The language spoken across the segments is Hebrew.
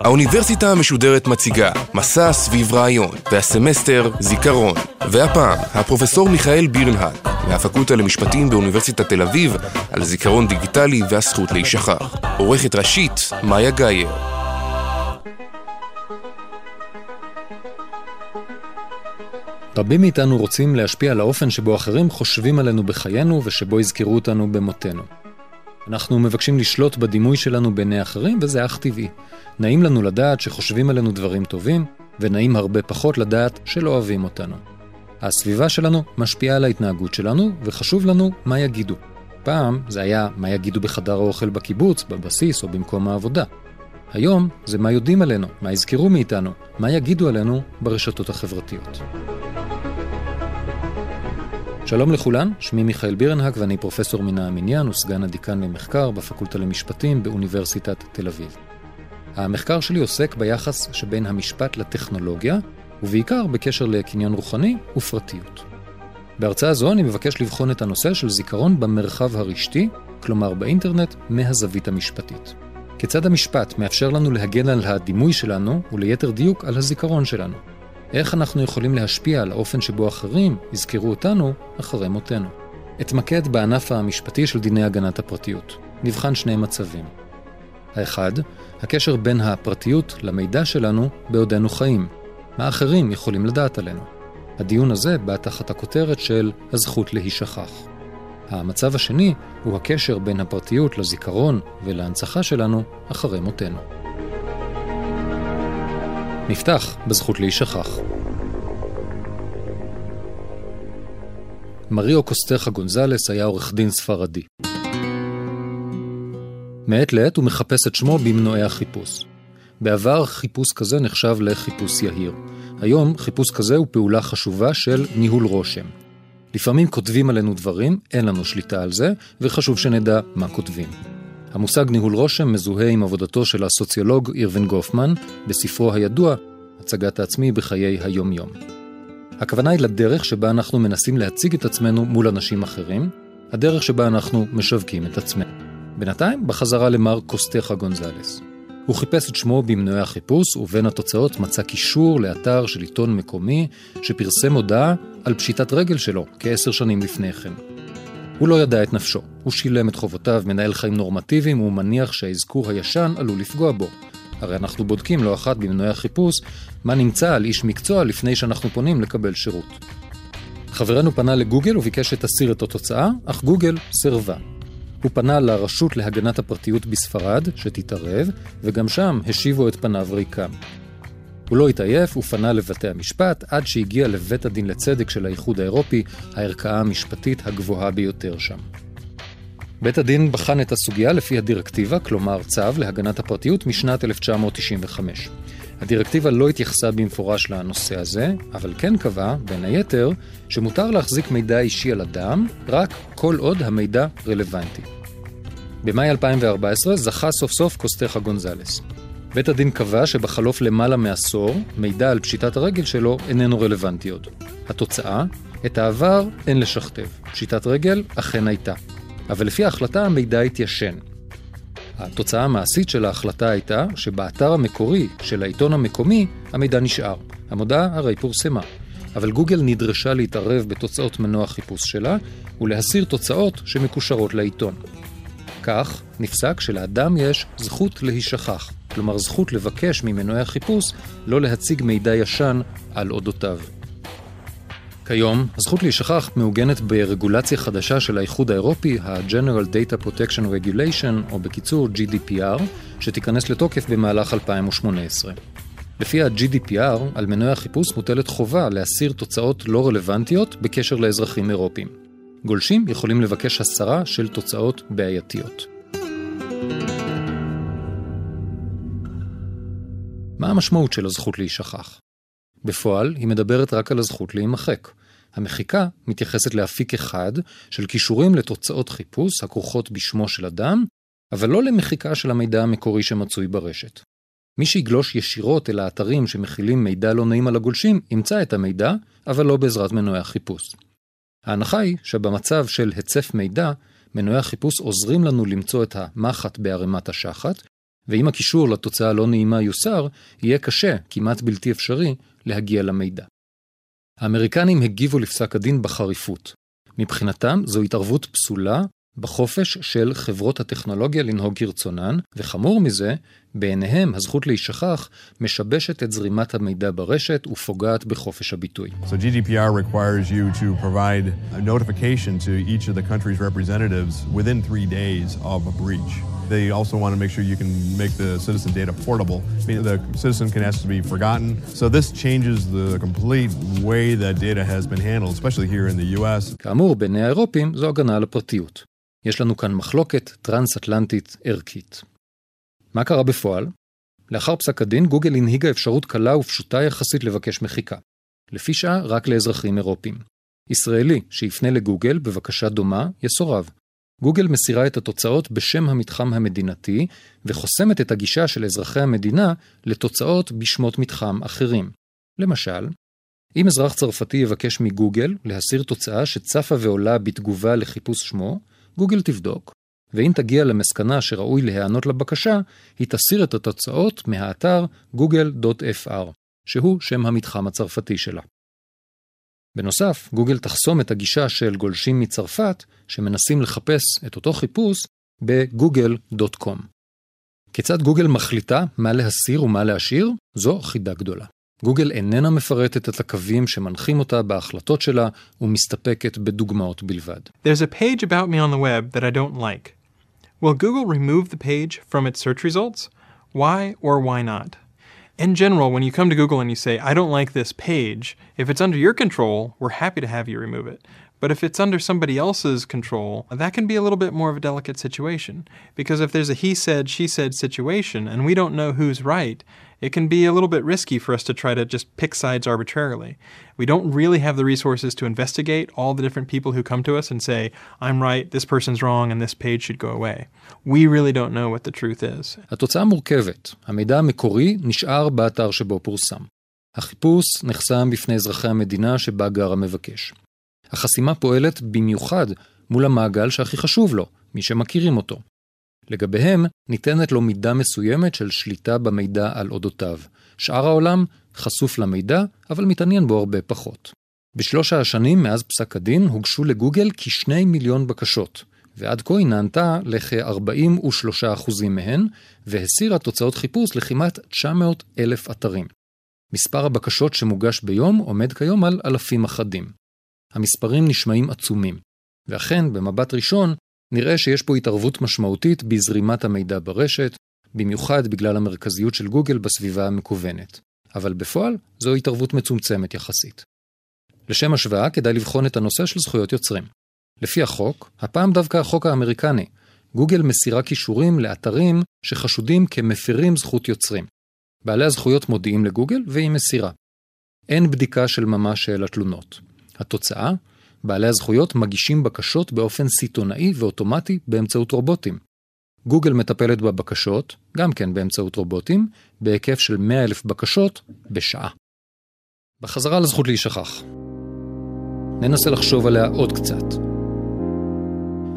האוניברסיטה המשודרת מציגה מסע סביב רעיון, והסמסטר זיכרון. והפעם, הפרופסור מיכאל בירנהט, מהפקולטה למשפטים באוניברסיטת תל אביב, על זיכרון דיגיטלי והזכות להישכח. עורכת ראשית, מאיה גאייר. רבים מאיתנו רוצים להשפיע על האופן שבו אחרים חושבים עלינו בחיינו ושבו יזכרו אותנו במותנו. אנחנו מבקשים לשלוט בדימוי שלנו בעיני אחרים, וזה אך טבעי. נעים לנו לדעת שחושבים עלינו דברים טובים, ונעים הרבה פחות לדעת שלא אוהבים אותנו. הסביבה שלנו משפיעה על ההתנהגות שלנו, וחשוב לנו מה יגידו. פעם זה היה מה יגידו בחדר האוכל בקיבוץ, בבסיס או במקום העבודה. היום זה מה יודעים עלינו, מה יזכרו מאיתנו, מה יגידו עלינו ברשתות החברתיות. שלום לכולן, שמי מיכאל בירנהק ואני פרופסור מן המניין וסגן הדיקן למחקר בפקולטה למשפטים באוניברסיטת תל אביב. המחקר שלי עוסק ביחס שבין המשפט לטכנולוגיה, ובעיקר בקשר לקניין רוחני ופרטיות. בהרצאה זו אני מבקש לבחון את הנושא של זיכרון במרחב הרשתי, כלומר באינטרנט, מהזווית המשפטית. כיצד המשפט מאפשר לנו להגן על הדימוי שלנו, וליתר דיוק על הזיכרון שלנו. איך אנחנו יכולים להשפיע על האופן שבו אחרים יזכרו אותנו אחרי מותנו. אתמקד בענף המשפטי של דיני הגנת הפרטיות. נבחן שני מצבים. האחד, הקשר בין הפרטיות למידע שלנו בעודנו חיים. מה אחרים יכולים לדעת עלינו. הדיון הזה בא תחת הכותרת של הזכות להישכח. המצב השני הוא הקשר בין הפרטיות לזיכרון ולהנצחה שלנו אחרי מותנו. נפתח בזכות להישכח. מריו קוסטחה גונזלס היה עורך דין ספרדי. מעת לעת הוא מחפש את שמו במנועי החיפוש. בעבר חיפוש כזה נחשב לחיפוש יהיר. היום חיפוש כזה הוא פעולה חשובה של ניהול רושם. לפעמים כותבים עלינו דברים, אין לנו שליטה על זה, וחשוב שנדע מה כותבים. המושג ניהול רושם מזוהה עם עבודתו של הסוציולוג אירווין גופמן בספרו הידוע הצגת העצמי בחיי היום-יום. הכוונה היא לדרך שבה אנחנו מנסים להציג את עצמנו מול אנשים אחרים, הדרך שבה אנחנו משווקים את עצמנו. בינתיים, בחזרה למר קוסטחה גונזלס. הוא חיפש את שמו במנועי החיפוש, ובין התוצאות מצא קישור לאתר של עיתון מקומי שפרסם הודעה על פשיטת רגל שלו כעשר שנים לפני כן. הוא לא ידע את נפשו, הוא שילם את חובותיו, מנהל חיים נורמטיביים, והוא מניח שהאזכור הישן עלול לפגוע בו. הרי אנחנו בודקים לא אחת במנועי החיפוש מה נמצא על איש מקצוע לפני שאנחנו פונים לקבל שירות. חברנו פנה לגוגל וביקש שתסיר את התוצאה, אך גוגל סירבה. הוא פנה לרשות להגנת הפרטיות בספרד, שתתערב, וגם שם השיבו את פניו ריקם. הוא לא התעייף, הוא פנה לבתי המשפט, עד שהגיע לבית הדין לצדק של האיחוד האירופי, הערכאה המשפטית הגבוהה ביותר שם. בית הדין בחן את הסוגיה לפי הדירקטיבה, כלומר צו להגנת הפרטיות משנת 1995. הדירקטיבה לא התייחסה במפורש לנושא הזה, אבל כן קבעה, בין היתר, שמותר להחזיק מידע אישי על אדם, רק כל עוד המידע רלוונטי. במאי 2014 זכה סוף סוף קוסטחה גונזלס. בית הדין קבע שבחלוף למעלה מעשור, מידע על פשיטת הרגל שלו איננו רלוונטי עוד. התוצאה, את העבר אין לשכתב. פשיטת רגל אכן הייתה. אבל לפי ההחלטה המידע התיישן. התוצאה המעשית של ההחלטה הייתה שבאתר המקורי של העיתון המקומי המידע נשאר. המודעה הרי פורסמה. אבל גוגל נדרשה להתערב בתוצאות מנוע חיפוש שלה ולהסיר תוצאות שמקושרות לעיתון. כך נפסק שלאדם יש זכות להישכח, כלומר זכות לבקש ממנועי החיפוש לא להציג מידע ישן על אודותיו. כיום, הזכות להישכח מעוגנת ברגולציה חדשה של האיחוד האירופי, ה-General Data Protection Regulation, או בקיצור GDPR, שתיכנס לתוקף במהלך 2018. לפי ה-GDPR, על מנועי החיפוש מוטלת חובה להסיר תוצאות לא רלוונטיות בקשר לאזרחים אירופים. גולשים יכולים לבקש הסרה של תוצאות בעייתיות. מה המשמעות של הזכות להישכח? בפועל, היא מדברת רק על הזכות להימחק. המחיקה מתייחסת לאפיק אחד של כישורים לתוצאות חיפוש הכרוכות בשמו של אדם, אבל לא למחיקה של המידע המקורי שמצוי ברשת. מי שיגלוש ישירות אל האתרים שמכילים מידע לא נעים על הגולשים, ימצא את המידע, אבל לא בעזרת מנועי החיפוש. ההנחה היא שבמצב של היצף מידע, מנועי החיפוש עוזרים לנו למצוא את המחט בערימת השחת, ואם הקישור לתוצאה לא נעימה יוסר, יהיה קשה, כמעט בלתי אפשרי, להגיע למידע. האמריקנים הגיבו לפסק הדין בחריפות. מבחינתם זו התערבות פסולה בחופש של חברות הטכנולוגיה לנהוג כרצונן, וחמור מזה, בעיניהם הזכות להישכח משבשת את זרימת המידע ברשת ופוגעת בחופש הביטוי. So GDPR requires you to provide a notification to each of the country's representatives within three days of a breach. They also want to make sure you can make the citizen data portable, meaning the citizen can ask to be forgotten. So this changes the complete way that data has been handled, especially here in the US. כאמור, בעיני האירופים זו הגנה על הפרטיות. יש לנו כאן מחלוקת טרנס-אטלנטית ערכית. מה קרה בפועל? לאחר פסק הדין, גוגל הנהיגה אפשרות קלה ופשוטה יחסית לבקש מחיקה. לפי שעה, רק לאזרחים אירופים. ישראלי שיפנה לגוגל בבקשה דומה, יסורב. גוגל מסירה את התוצאות בשם המתחם המדינתי, וחוסמת את הגישה של אזרחי המדינה לתוצאות בשמות מתחם אחרים. למשל, אם אזרח צרפתי יבקש מגוגל להסיר תוצאה שצפה ועולה בתגובה לחיפוש שמו, גוגל תבדוק, ואם תגיע למסקנה שראוי להיענות לבקשה, היא תסיר את התוצאות מהאתר google.fr, שהוא שם המתחם הצרפתי שלה. בנוסף, גוגל תחסום את הגישה של גולשים מצרפת שמנסים לחפש את אותו חיפוש ב-google.com. כיצד גוגל מחליטה מה להסיר ומה להשאיר? זו חידה גדולה. גוגל איננה מפרטת את הקווים שמנחים אותה בהחלטות שלה ומסתפקת בדוגמאות בלבד. There's a page about me on the web that I don't like. Will Google remove the page from its search results? Why or why not? In general, when you come to Google and you say, I don't like this page, if it's under your control, we're happy to have you remove it. But if it's under somebody else's control, that can be a little bit more of a delicate situation. Because if there's a he said, she said situation and we don't know who's right, it can be a little bit risky for us to try to just pick sides arbitrarily. We don't really have the resources to investigate all the different people who come to us and say, I'm right, this person's wrong, and this page should go away. We really don't know what the truth is. התוצאה מורכבת. המידע המקורי נשאר באתר שבו פורסם. החיפוש נחסם בפני אזרחי המדינה שבה גר המבקש. החסימה פועלת במיוחד מול המעגל שהכי חשוב לו, מי שמכירים אותו. לגביהם ניתנת לו מידה מסוימת של שליטה במידע על אודותיו. שאר העולם חשוף למידע, אבל מתעניין בו הרבה פחות. בשלוש השנים מאז פסק הדין הוגשו לגוגל כשני מיליון בקשות, ועד כה היא נענתה לכ-43% מהן, והסירה תוצאות חיפוש לכמעט 900 אלף אתרים. מספר הבקשות שמוגש ביום עומד כיום על אלפים אחדים. המספרים נשמעים עצומים, ואכן, במבט ראשון, נראה שיש פה התערבות משמעותית בזרימת המידע ברשת, במיוחד בגלל המרכזיות של גוגל בסביבה המקוונת. אבל בפועל, זו התערבות מצומצמת יחסית. לשם השוואה, כדאי לבחון את הנושא של זכויות יוצרים. לפי החוק, הפעם דווקא החוק האמריקני, גוגל מסירה כישורים לאתרים שחשודים כמפרים זכות יוצרים. בעלי הזכויות מודיעים לגוגל והיא מסירה. אין בדיקה של ממש של התלונות. התוצאה, בעלי הזכויות מגישים בקשות באופן סיטונאי ואוטומטי באמצעות רובוטים. גוגל מטפלת בבקשות, גם כן באמצעות רובוטים, בהיקף של 100 אלף בקשות בשעה. בחזרה לזכות להישכח. ננסה לחשוב עליה עוד קצת.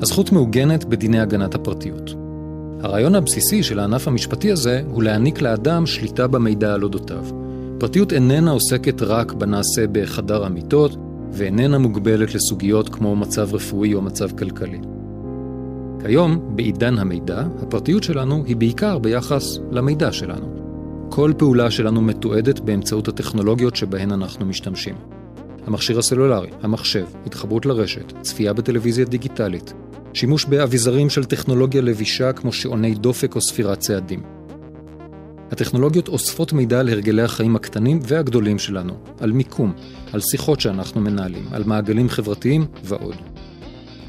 הזכות מעוגנת בדיני הגנת הפרטיות. הרעיון הבסיסי של הענף המשפטי הזה הוא להעניק לאדם שליטה במידע על אודותיו. פרטיות איננה עוסקת רק בנעשה בחדר המיטות, ואיננה מוגבלת לסוגיות כמו מצב רפואי או מצב כלכלי. כיום, בעידן המידע, הפרטיות שלנו היא בעיקר ביחס למידע שלנו. כל פעולה שלנו מתועדת באמצעות הטכנולוגיות שבהן אנחנו משתמשים. המכשיר הסלולרי, המחשב, התחברות לרשת, צפייה בטלוויזיה דיגיטלית, שימוש באביזרים של טכנולוגיה לבישה כמו שעוני דופק או ספירת צעדים. הטכנולוגיות אוספות מידע על הרגלי החיים הקטנים והגדולים שלנו, על מיקום, על שיחות שאנחנו מנהלים, על מעגלים חברתיים ועוד.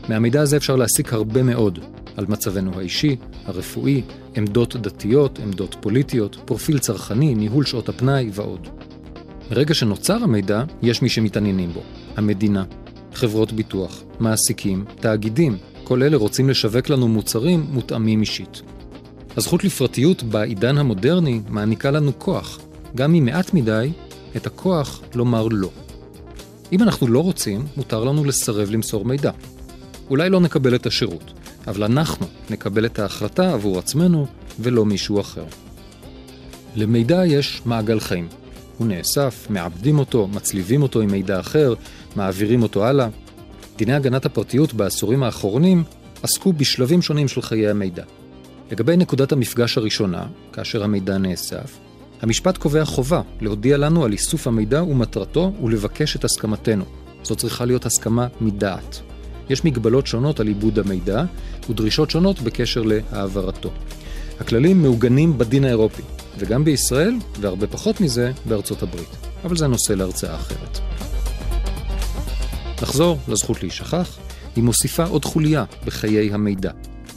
מהמידע הזה אפשר להסיק הרבה מאוד על מצבנו האישי, הרפואי, עמדות דתיות, עמדות פוליטיות, פרופיל צרכני, ניהול שעות הפנאי ועוד. מרגע שנוצר המידע, יש מי שמתעניינים בו. המדינה, חברות ביטוח, מעסיקים, תאגידים, כל אלה רוצים לשווק לנו מוצרים מותאמים אישית. הזכות לפרטיות בעידן המודרני מעניקה לנו כוח, גם אם מעט מדי, את הכוח לומר לא. אם אנחנו לא רוצים, מותר לנו לסרב למסור מידע. אולי לא נקבל את השירות, אבל אנחנו נקבל את ההחלטה עבור עצמנו ולא מישהו אחר. למידע יש מעגל חיים. הוא נאסף, מעבדים אותו, מצליבים אותו עם מידע אחר, מעבירים אותו הלאה. דיני הגנת הפרטיות בעשורים האחרונים עסקו בשלבים שונים של חיי המידע. לגבי נקודת המפגש הראשונה, כאשר המידע נאסף, המשפט קובע חובה להודיע לנו על איסוף המידע ומטרתו ולבקש את הסכמתנו. זו צריכה להיות הסכמה מדעת. יש מגבלות שונות על עיבוד המידע ודרישות שונות בקשר להעברתו. הכללים מעוגנים בדין האירופי, וגם בישראל, והרבה פחות מזה, בארצות הברית. אבל זה נושא להרצאה אחרת. נחזור לזכות להישכח, היא מוסיפה עוד חוליה בחיי המידע.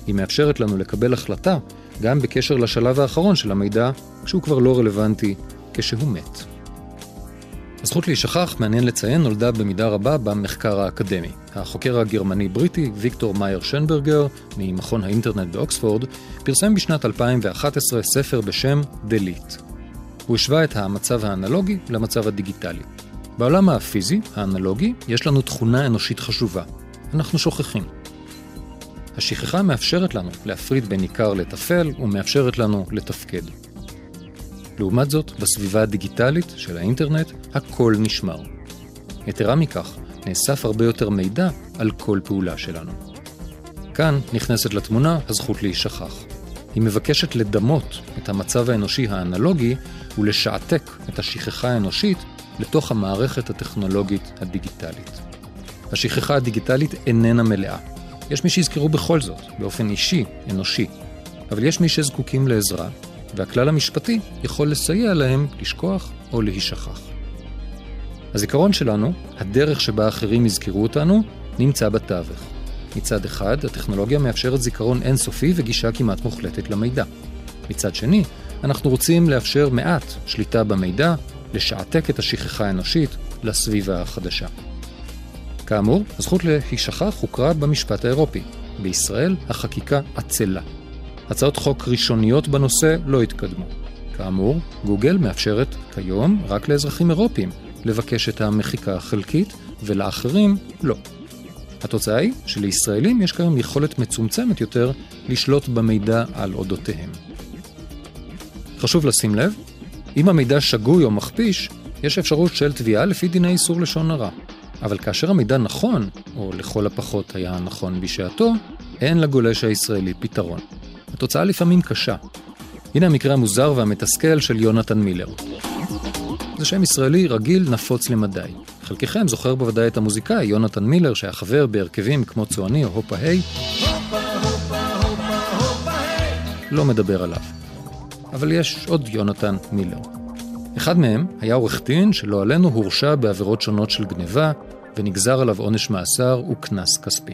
היא מאפשרת לנו לקבל החלטה גם בקשר לשלב האחרון של המידע, כשהוא כבר לא רלוונטי, כשהוא מת. הזכות להישכח, מעניין לציין, נולדה במידה רבה במחקר האקדמי. החוקר הגרמני-בריטי ויקטור מאייר שנברגר, ממכון האינטרנט באוקספורד, פרסם בשנת 2011 ספר בשם Delete. הוא השווה את המצב האנלוגי למצב הדיגיטלי. בעולם הפיזי, האנלוגי, יש לנו תכונה אנושית חשובה. אנחנו שוכחים. השכחה מאפשרת לנו להפריד בין עיקר לטפל ומאפשרת לנו לתפקד. לעומת זאת, בסביבה הדיגיטלית של האינטרנט, הכל נשמר. יתרה מכך, נאסף הרבה יותר מידע על כל פעולה שלנו. כאן נכנסת לתמונה הזכות להישכח. היא מבקשת לדמות את המצב האנושי האנלוגי ולשעתק את השכחה האנושית לתוך המערכת הטכנולוגית הדיגיטלית. השכחה הדיגיטלית איננה מלאה. יש מי שיזכרו בכל זאת, באופן אישי, אנושי, אבל יש מי שזקוקים לעזרה, והכלל המשפטי יכול לסייע להם לשכוח או להישכח. הזיכרון שלנו, הדרך שבה אחרים יזכרו אותנו, נמצא בתווך. מצד אחד, הטכנולוגיה מאפשרת זיכרון אינסופי וגישה כמעט מוחלטת למידע. מצד שני, אנחנו רוצים לאפשר מעט שליטה במידע, לשעתק את השכחה האנושית לסביבה החדשה. כאמור, הזכות להישכח הוכרה במשפט האירופי. בישראל החקיקה עצלה. הצעות חוק ראשוניות בנושא לא התקדמו. כאמור, גוגל מאפשרת כיום רק לאזרחים אירופיים לבקש את המחיקה החלקית, ולאחרים לא. התוצאה היא שלישראלים יש כיום יכולת מצומצמת יותר לשלוט במידע על אודותיהם. חשוב לשים לב, אם המידע שגוי או מכפיש, יש אפשרות של תביעה לפי דיני איסור לשון הרע. אבל כאשר המידע נכון, או לכל הפחות היה נכון בשעתו, אין לגולש הישראלי פתרון. התוצאה לפעמים קשה. הנה המקרה המוזר והמתסכל של יונתן מילר. זה שם ישראלי רגיל נפוץ למדי. חלקכם זוכר בוודאי את המוזיקאי יונתן מילר, שהיה חבר בהרכבים כמו צועני או הופה היי. לא מדבר עליו. אבל יש עוד יונתן מילר. אחד מהם היה עורך דין שלא עלינו הורשע בעבירות שונות של גניבה, ונגזר עליו עונש מאסר וקנס כספי.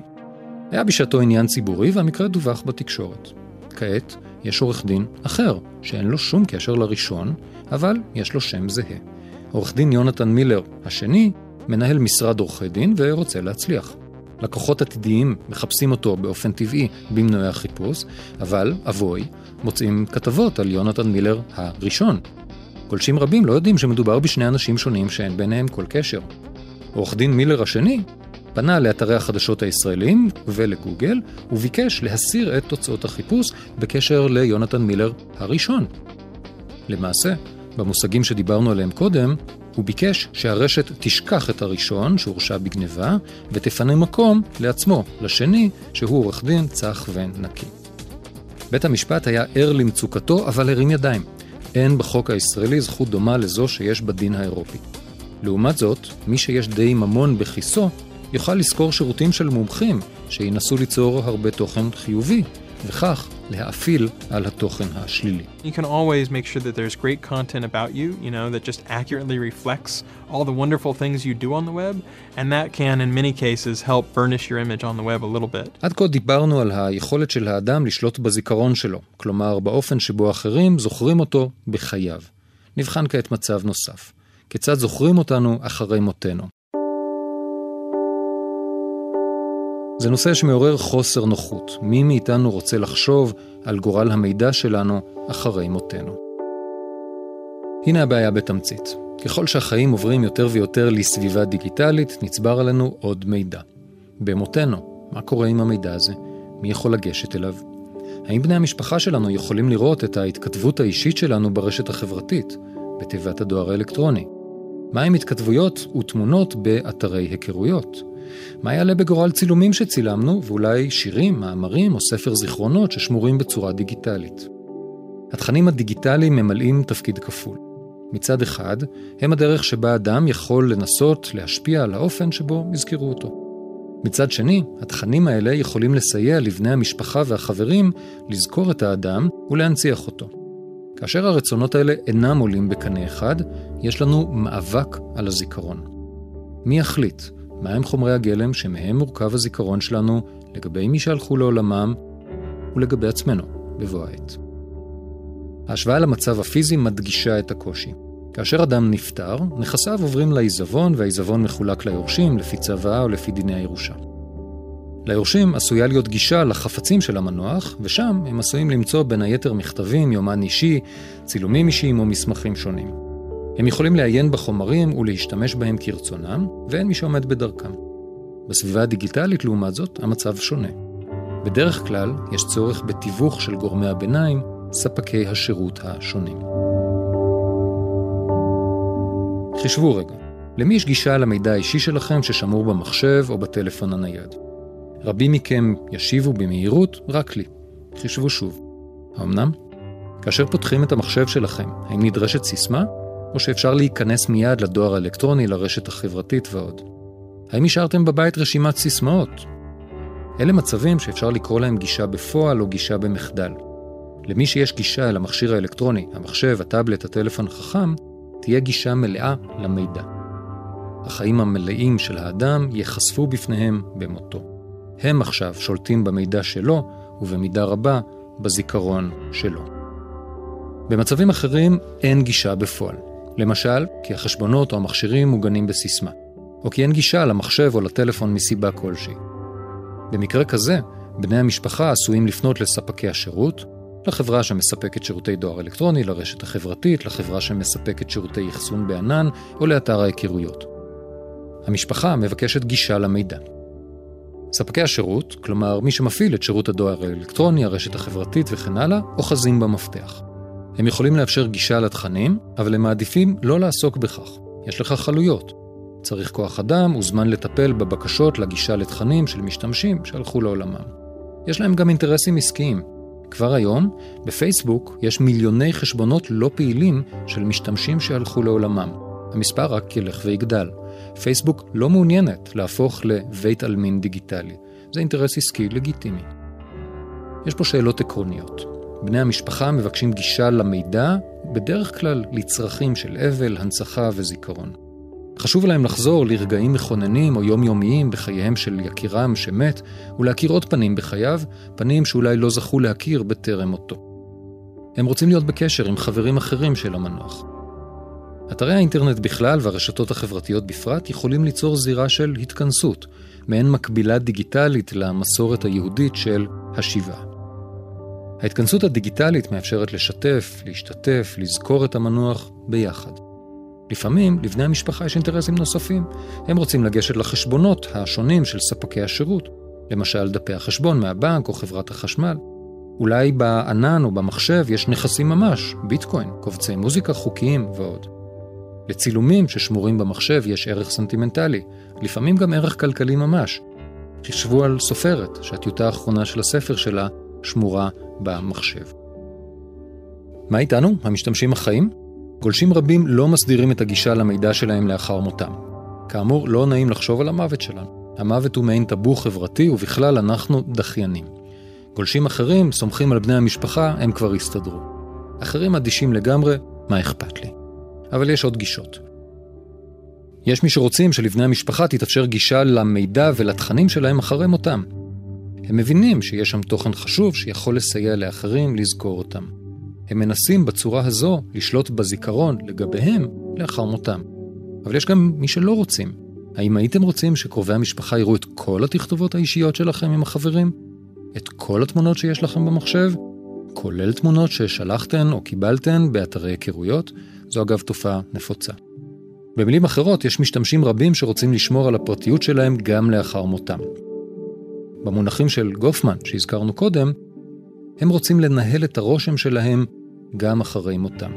היה בשעתו עניין ציבורי והמקרה דווח בתקשורת. כעת יש עורך דין אחר, שאין לו שום קשר לראשון, אבל יש לו שם זהה. עורך דין יונתן מילר השני מנהל משרד עורכי דין ורוצה להצליח. לקוחות עתידיים מחפשים אותו באופן טבעי במנועי החיפוש, אבל, אבוי, מוצאים כתבות על יונתן מילר הראשון. גולשים רבים לא יודעים שמדובר בשני אנשים שונים שאין ביניהם כל קשר. עורך דין מילר השני פנה לאתרי החדשות הישראלים ולגוגל וביקש להסיר את תוצאות החיפוש בקשר ליונתן מילר הראשון. למעשה, במושגים שדיברנו עליהם קודם, הוא ביקש שהרשת תשכח את הראשון שהורשע בגניבה ותפנה מקום לעצמו, לשני, שהוא עורך דין צח ונקי. בית המשפט היה ער למצוקתו, אבל הרים ידיים. אין בחוק הישראלי זכות דומה לזו שיש בדין האירופי. לעומת זאת, מי שיש די ממון בכיסו, יוכל לשכור שירותים של מומחים שינסו ליצור הרבה תוכן חיובי, וכך להאפיל על התוכן השלילי. You can always make sure that there's great content about you, you know, that just accurately reflects all the wonderful things you do on the web, and that can in many cases help burnish your image on the web a little bit. עד כה דיברנו על היכולת של האדם לשלוט בזיכרון שלו, כלומר באופן שבו אחרים זוכרים אותו בחייו. נבחן כעת מצב נוסף. כיצד זוכרים אותנו אחרי מותנו. זה נושא שמעורר חוסר נוחות. מי מאיתנו רוצה לחשוב על גורל המידע שלנו אחרי מותנו? הנה הבעיה בתמצית. ככל שהחיים עוברים יותר ויותר לסביבה דיגיטלית, נצבר עלינו עוד מידע. במותנו, מה קורה עם המידע הזה? מי יכול לגשת אליו? האם בני המשפחה שלנו יכולים לראות את ההתכתבות האישית שלנו ברשת החברתית, בתיבת הדואר האלקטרוני? מה עם התכתבויות ותמונות באתרי היכרויות? מה יעלה בגורל צילומים שצילמנו, ואולי שירים, מאמרים או ספר זיכרונות ששמורים בצורה דיגיטלית? התכנים הדיגיטליים ממלאים תפקיד כפול. מצד אחד, הם הדרך שבה אדם יכול לנסות להשפיע על האופן שבו יזכרו אותו. מצד שני, התכנים האלה יכולים לסייע לבני המשפחה והחברים לזכור את האדם ולהנציח אותו. כאשר הרצונות האלה אינם עולים בקנה אחד, יש לנו מאבק על הזיכרון. מי יחליט מהם חומרי הגלם שמהם מורכב הזיכרון שלנו לגבי מי שהלכו לעולמם ולגבי עצמנו בבוא העת. ההשוואה למצב הפיזי מדגישה את הקושי. כאשר אדם נפטר, נכסיו עוברים לעיזבון והעיזבון מחולק ליורשים לפי צוואה או לפי דיני הירושה. ליורשים עשויה להיות גישה לחפצים של המנוח, ושם הם עשויים למצוא בין היתר מכתבים, יומן אישי, צילומים אישיים או מסמכים שונים. הם יכולים לעיין בחומרים ולהשתמש בהם כרצונם, ואין מי שעומד בדרכם. בסביבה הדיגיטלית, לעומת זאת, המצב שונה. בדרך כלל, יש צורך בתיווך של גורמי הביניים, ספקי השירות השונים. חישבו רגע, למי יש גישה למידע האישי שלכם ששמור במחשב או בטלפון הנייד? רבים מכם ישיבו במהירות רק לי. חישבו שוב. האמנם? כאשר פותחים את המחשב שלכם, האם נדרשת סיסמה? או שאפשר להיכנס מיד לדואר האלקטרוני, לרשת החברתית ועוד? האם השארתם בבית רשימת סיסמאות? אלה מצבים שאפשר לקרוא להם גישה בפועל או גישה במחדל. למי שיש גישה אל המכשיר האלקטרוני, המחשב, הטאבלט, הטלפון החכם, תהיה גישה מלאה למידע. החיים המלאים של האדם ייחשפו בפניהם במותו. הם עכשיו שולטים במידע שלו, ובמידה רבה בזיכרון שלו. במצבים אחרים אין גישה בפועל. למשל, כי החשבונות או המכשירים מוגנים בסיסמה, או כי אין גישה למחשב או לטלפון מסיבה כלשהי. במקרה כזה, בני המשפחה עשויים לפנות לספקי השירות, לחברה שמספקת שירותי דואר אלקטרוני, לרשת החברתית, לחברה שמספקת שירותי אחסון בענן או לאתר ההיכרויות. המשפחה מבקשת גישה למידע. ספקי השירות, כלומר מי שמפעיל את שירות הדואר האלקטרוני, הרשת החברתית וכן הלאה, אוחזים במפתח. הם יכולים לאפשר גישה לתכנים, אבל הם מעדיפים לא לעסוק בכך. יש לך חלויות. צריך כוח אדם וזמן לטפל בבקשות לגישה לתכנים של משתמשים שהלכו לעולמם. יש להם גם אינטרסים עסקיים. כבר היום, בפייסבוק יש מיליוני חשבונות לא פעילים של משתמשים שהלכו לעולמם. המספר רק ילך ויגדל. פייסבוק לא מעוניינת להפוך לבית עלמין דיגיטלי. זה אינטרס עסקי לגיטימי. יש פה שאלות עקרוניות. בני המשפחה מבקשים גישה למידע, בדרך כלל לצרכים של אבל, הנצחה וזיכרון. חשוב להם לחזור לרגעים מכוננים או יומיומיים בחייהם של יקירם שמת, ולהכיר עוד פנים בחייו, פנים שאולי לא זכו להכיר בטרם מותו. הם רוצים להיות בקשר עם חברים אחרים של המנוח. אתרי האינטרנט בכלל והרשתות החברתיות בפרט יכולים ליצור זירה של התכנסות, מעין מקבילה דיגיטלית למסורת היהודית של השיבה. ההתכנסות הדיגיטלית מאפשרת לשתף, להשתתף, לזכור את המנוח ביחד. לפעמים לבני המשפחה יש אינטרסים נוספים. הם רוצים לגשת לחשבונות השונים של ספקי השירות, למשל דפי החשבון מהבנק או חברת החשמל. אולי בענן או במחשב יש נכסים ממש, ביטקוין, קובצי מוזיקה חוקיים ועוד. לצילומים ששמורים במחשב יש ערך סנטימנטלי, לפעמים גם ערך כלכלי ממש. חשבו על סופרת שהטיוטה האחרונה של הספר שלה שמורה במחשב. מה איתנו, המשתמשים החיים? גולשים רבים לא מסדירים את הגישה למידע שלהם לאחר מותם. כאמור, לא נעים לחשוב על המוות שלנו. המוות הוא מעין טאבו חברתי, ובכלל אנחנו דחיינים. גולשים אחרים סומכים על בני המשפחה, הם כבר יסתדרו. אחרים אדישים לגמרי, מה אכפת לי? אבל יש עוד גישות. יש מי שרוצים שלבני המשפחה תתאפשר גישה למידע ולתכנים שלהם אחרי מותם. הם מבינים שיש שם תוכן חשוב שיכול לסייע לאחרים לזכור אותם. הם מנסים בצורה הזו לשלוט בזיכרון לגביהם לאחר מותם. אבל יש גם מי שלא רוצים. האם הייתם רוצים שקרובי המשפחה יראו את כל התכתובות האישיות שלכם עם החברים? את כל התמונות שיש לכם במחשב? כולל תמונות ששלחתן או קיבלתן באתרי היכרויות? זו אגב תופעה נפוצה. במילים אחרות, יש משתמשים רבים שרוצים לשמור על הפרטיות שלהם גם לאחר מותם. במונחים של גופמן, שהזכרנו קודם, הם רוצים לנהל את הרושם שלהם גם אחרי מותם.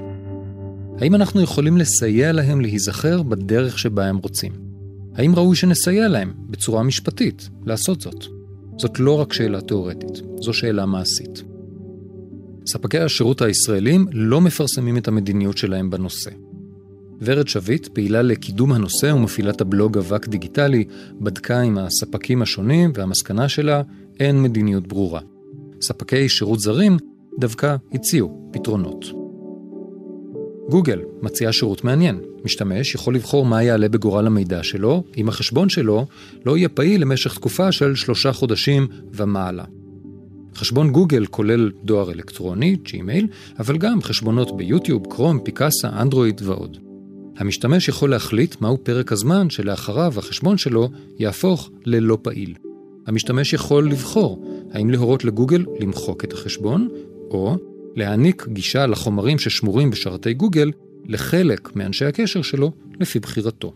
האם אנחנו יכולים לסייע להם להיזכר בדרך שבה הם רוצים? האם ראוי שנסייע להם, בצורה משפטית, לעשות זאת? זאת לא רק שאלה תאורטית, זו שאלה מעשית. ספקי השירות הישראלים לא מפרסמים את המדיניות שלהם בנושא. ורד שביט, פעילה לקידום הנושא ומפעילת הבלוג אבק דיגיטלי, בדקה עם הספקים השונים והמסקנה שלה, אין מדיניות ברורה. ספקי שירות זרים דווקא הציעו פתרונות. גוגל מציעה שירות מעניין. משתמש יכול לבחור מה יעלה בגורל המידע שלו, אם החשבון שלו לא יהיה פעיל למשך תקופה של שלושה חודשים ומעלה. חשבון גוגל כולל דואר אלקטרוני, ג'ימייל, אבל גם חשבונות ביוטיוב, קרום, פיקאסה, אנדרואיד ועוד. המשתמש יכול להחליט מהו פרק הזמן שלאחריו החשבון שלו יהפוך ללא פעיל. המשתמש יכול לבחור האם להורות לגוגל למחוק את החשבון, או להעניק גישה לחומרים ששמורים בשרתי גוגל לחלק מאנשי הקשר שלו לפי בחירתו.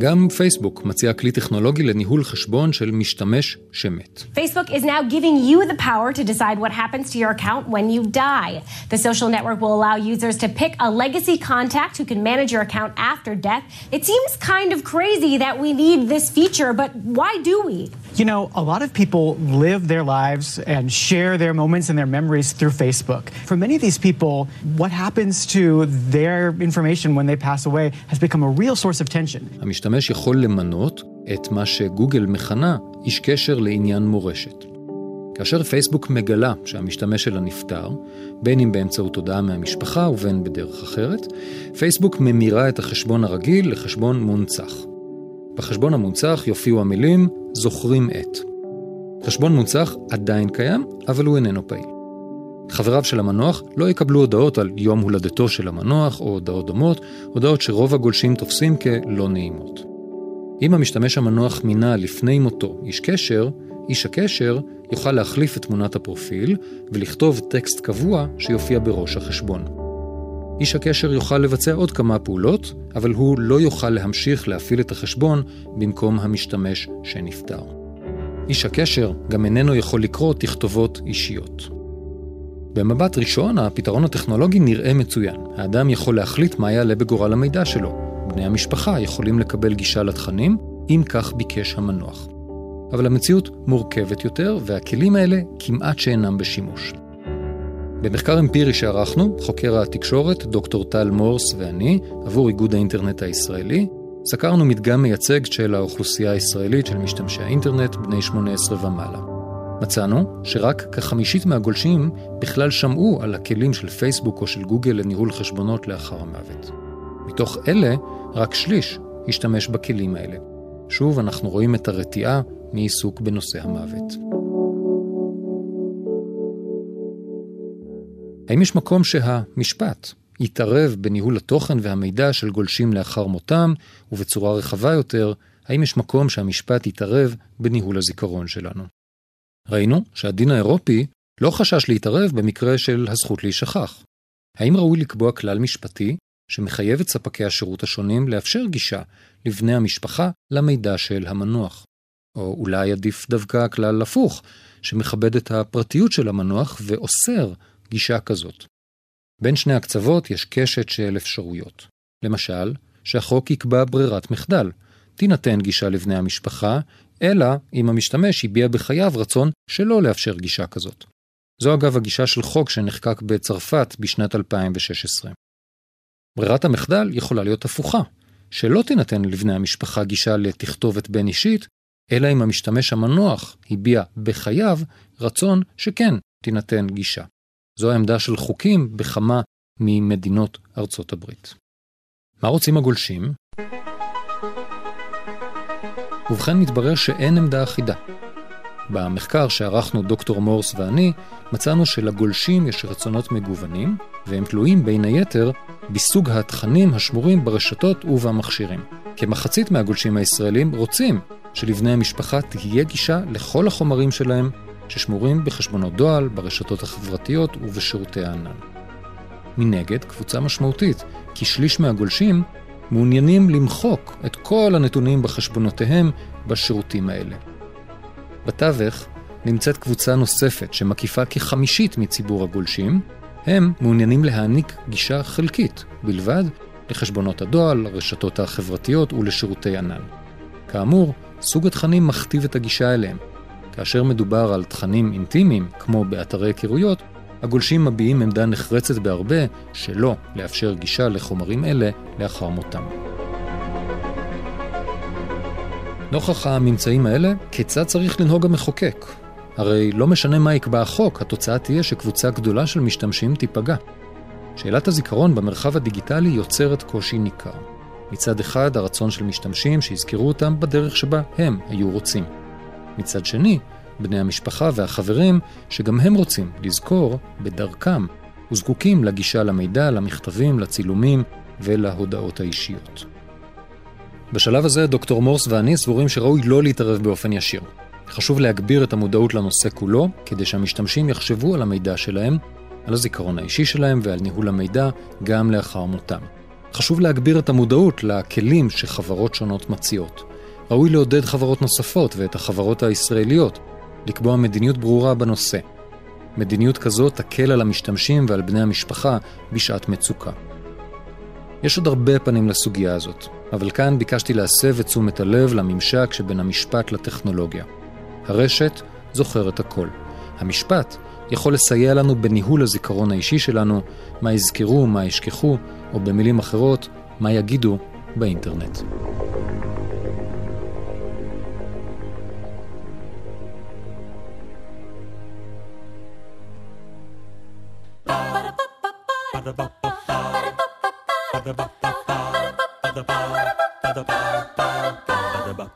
גם פייסבוק מציע כלי טכנולוגי לניהול חשבון של משתמש שמת. Facebook is now giving you the power to decide what happens to your account when you die. The social network will allow users to pick a legacy contact who can manage your account after death. It seems kind of crazy that we need this feature, but why do we? You know, a lot of people live their lives and share their moments and their memories through Facebook. For many of these people, what happens to their information when they pass away has become a real source of tension. המשתמש יכול למנות את מה שגוגל מכנה איש קשר לעניין מורשת. כאשר פייסבוק מגלה שהמשתמש שלה נפטר, בין אם באמצעות הודעה מהמשפחה ובין בדרך אחרת, פייסבוק ממירה את החשבון הרגיל לחשבון מונצח. בחשבון המונצח יופיעו המילים זוכרים את. חשבון מונצח עדיין קיים, אבל הוא איננו פעיל. חבריו של המנוח לא יקבלו הודעות על יום הולדתו של המנוח או הודעות דומות, הודעות שרוב הגולשים תופסים כלא נעימות. אם המשתמש המנוח מינה לפני מותו איש קשר, איש הקשר יוכל להחליף את תמונת הפרופיל ולכתוב טקסט קבוע שיופיע בראש החשבון. איש הקשר יוכל לבצע עוד כמה פעולות, אבל הוא לא יוכל להמשיך להפעיל את החשבון במקום המשתמש שנפטר. איש הקשר גם איננו יכול לקרוא תכתובות אישיות. במבט ראשון, הפתרון הטכנולוגי נראה מצוין. האדם יכול להחליט מה יעלה בגורל המידע שלו. בני המשפחה יכולים לקבל גישה לתכנים, אם כך ביקש המנוח. אבל המציאות מורכבת יותר, והכלים האלה כמעט שאינם בשימוש. במחקר אמפירי שערכנו, חוקר התקשורת, דוקטור טל מורס ואני, עבור איגוד האינטרנט הישראלי, סקרנו מדגם מייצג של האוכלוסייה הישראלית של משתמשי האינטרנט בני 18 ומעלה. מצאנו שרק כחמישית מהגולשים בכלל שמעו על הכלים של פייסבוק או של גוגל לניהול חשבונות לאחר המוות. מתוך אלה, רק שליש השתמש בכלים האלה. שוב, אנחנו רואים את הרתיעה מעיסוק בנושא המוות. האם יש מקום שהמשפט יתערב בניהול התוכן והמידע של גולשים לאחר מותם, ובצורה רחבה יותר, האם יש מקום שהמשפט יתערב בניהול הזיכרון שלנו? ראינו שהדין האירופי לא חשש להתערב במקרה של הזכות להישכח. האם ראוי לקבוע כלל משפטי שמחייב את ספקי השירות השונים לאפשר גישה לבני המשפחה למידע של המנוח? או אולי עדיף דווקא כלל הפוך, שמכבד את הפרטיות של המנוח ואוסר גישה כזאת. בין שני הקצוות יש קשת של אפשרויות. למשל, שהחוק יקבע ברירת מחדל, תינתן גישה לבני המשפחה, אלא אם המשתמש הביע בחייו רצון שלא לאפשר גישה כזאת. זו אגב הגישה של חוק שנחקק בצרפת בשנת 2016. ברירת המחדל יכולה להיות הפוכה, שלא תינתן לבני המשפחה גישה לתכתובת בין אישית, אלא אם המשתמש המנוח הביע בחייו רצון שכן תינתן גישה. זו העמדה של חוקים בכמה ממדינות ארצות הברית. מה רוצים הגולשים? ובכן מתברר שאין עמדה אחידה. במחקר שערכנו דוקטור מורס ואני, מצאנו שלגולשים יש רצונות מגוונים, והם תלויים בין היתר בסוג התכנים השמורים ברשתות ובמכשירים. כמחצית מהגולשים הישראלים רוצים שלבני המשפחה תהיה גישה לכל החומרים שלהם ששמורים בחשבונות דואל, ברשתות החברתיות ובשירותי הענן. מנגד, קבוצה משמעותית, כשליש מהגולשים, מעוניינים למחוק את כל הנתונים בחשבונותיהם בשירותים האלה. בתווך נמצאת קבוצה נוספת שמקיפה כחמישית מציבור הגולשים, הם מעוניינים להעניק גישה חלקית בלבד לחשבונות הדואר, לרשתות החברתיות ולשירותי ענן. כאמור, סוג התכנים מכתיב את הגישה אליהם. כאשר מדובר על תכנים אינטימיים, כמו באתרי היכרויות, הגולשים מביעים עמדה נחרצת בהרבה שלא לאפשר גישה לחומרים אלה לאחר מותם. נוכח הממצאים האלה, כיצד צריך לנהוג המחוקק? הרי לא משנה מה יקבע החוק, התוצאה תהיה שקבוצה גדולה של משתמשים תיפגע. שאלת הזיכרון במרחב הדיגיטלי יוצרת קושי ניכר. מצד אחד, הרצון של משתמשים שיזכרו אותם בדרך שבה הם היו רוצים. מצד שני, בני המשפחה והחברים, שגם הם רוצים לזכור בדרכם, וזקוקים לגישה למידע, למכתבים, לצילומים ולהודעות האישיות. בשלב הזה דוקטור מורס ואני סבורים שראוי לא להתערב באופן ישיר. חשוב להגביר את המודעות לנושא כולו, כדי שהמשתמשים יחשבו על המידע שלהם, על הזיכרון האישי שלהם ועל ניהול המידע גם לאחר מותם. חשוב להגביר את המודעות לכלים שחברות שונות מציעות. ראוי לעודד חברות נוספות ואת החברות הישראליות לקבוע מדיניות ברורה בנושא. מדיניות כזו תקל על המשתמשים ועל בני המשפחה בשעת מצוקה. יש עוד הרבה פנים לסוגיה הזאת, אבל כאן ביקשתי להסב את תשומת הלב לממשק שבין המשפט לטכנולוגיה. הרשת זוכרת הכל. המשפט יכול לסייע לנו בניהול הזיכרון האישי שלנו, מה יזכרו, מה ישכחו, או במילים אחרות, מה יגידו באינטרנט.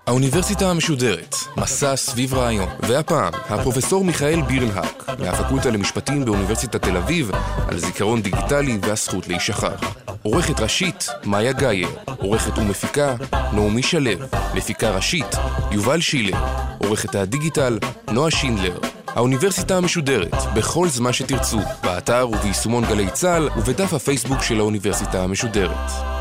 האוניברסיטה המשודרת, מסע סביב רעיון, והפעם, הפרופסור מיכאל בירנהק, מהפקולטה למשפטים באוניברסיטת תל אביב, על זיכרון דיגיטלי והזכות להישכח. עורכת ראשית, מאיה גאייר, עורכת ומפיקה, נעמי שלו, מפיקה ראשית, יובל שילר, עורכת הדיגיטל, נועה שינדלר. האוניברסיטה המשודרת, בכל זמן שתרצו, באתר וביישומון גלי צה"ל ובדף הפייסבוק של האוניברסיטה המשודרת.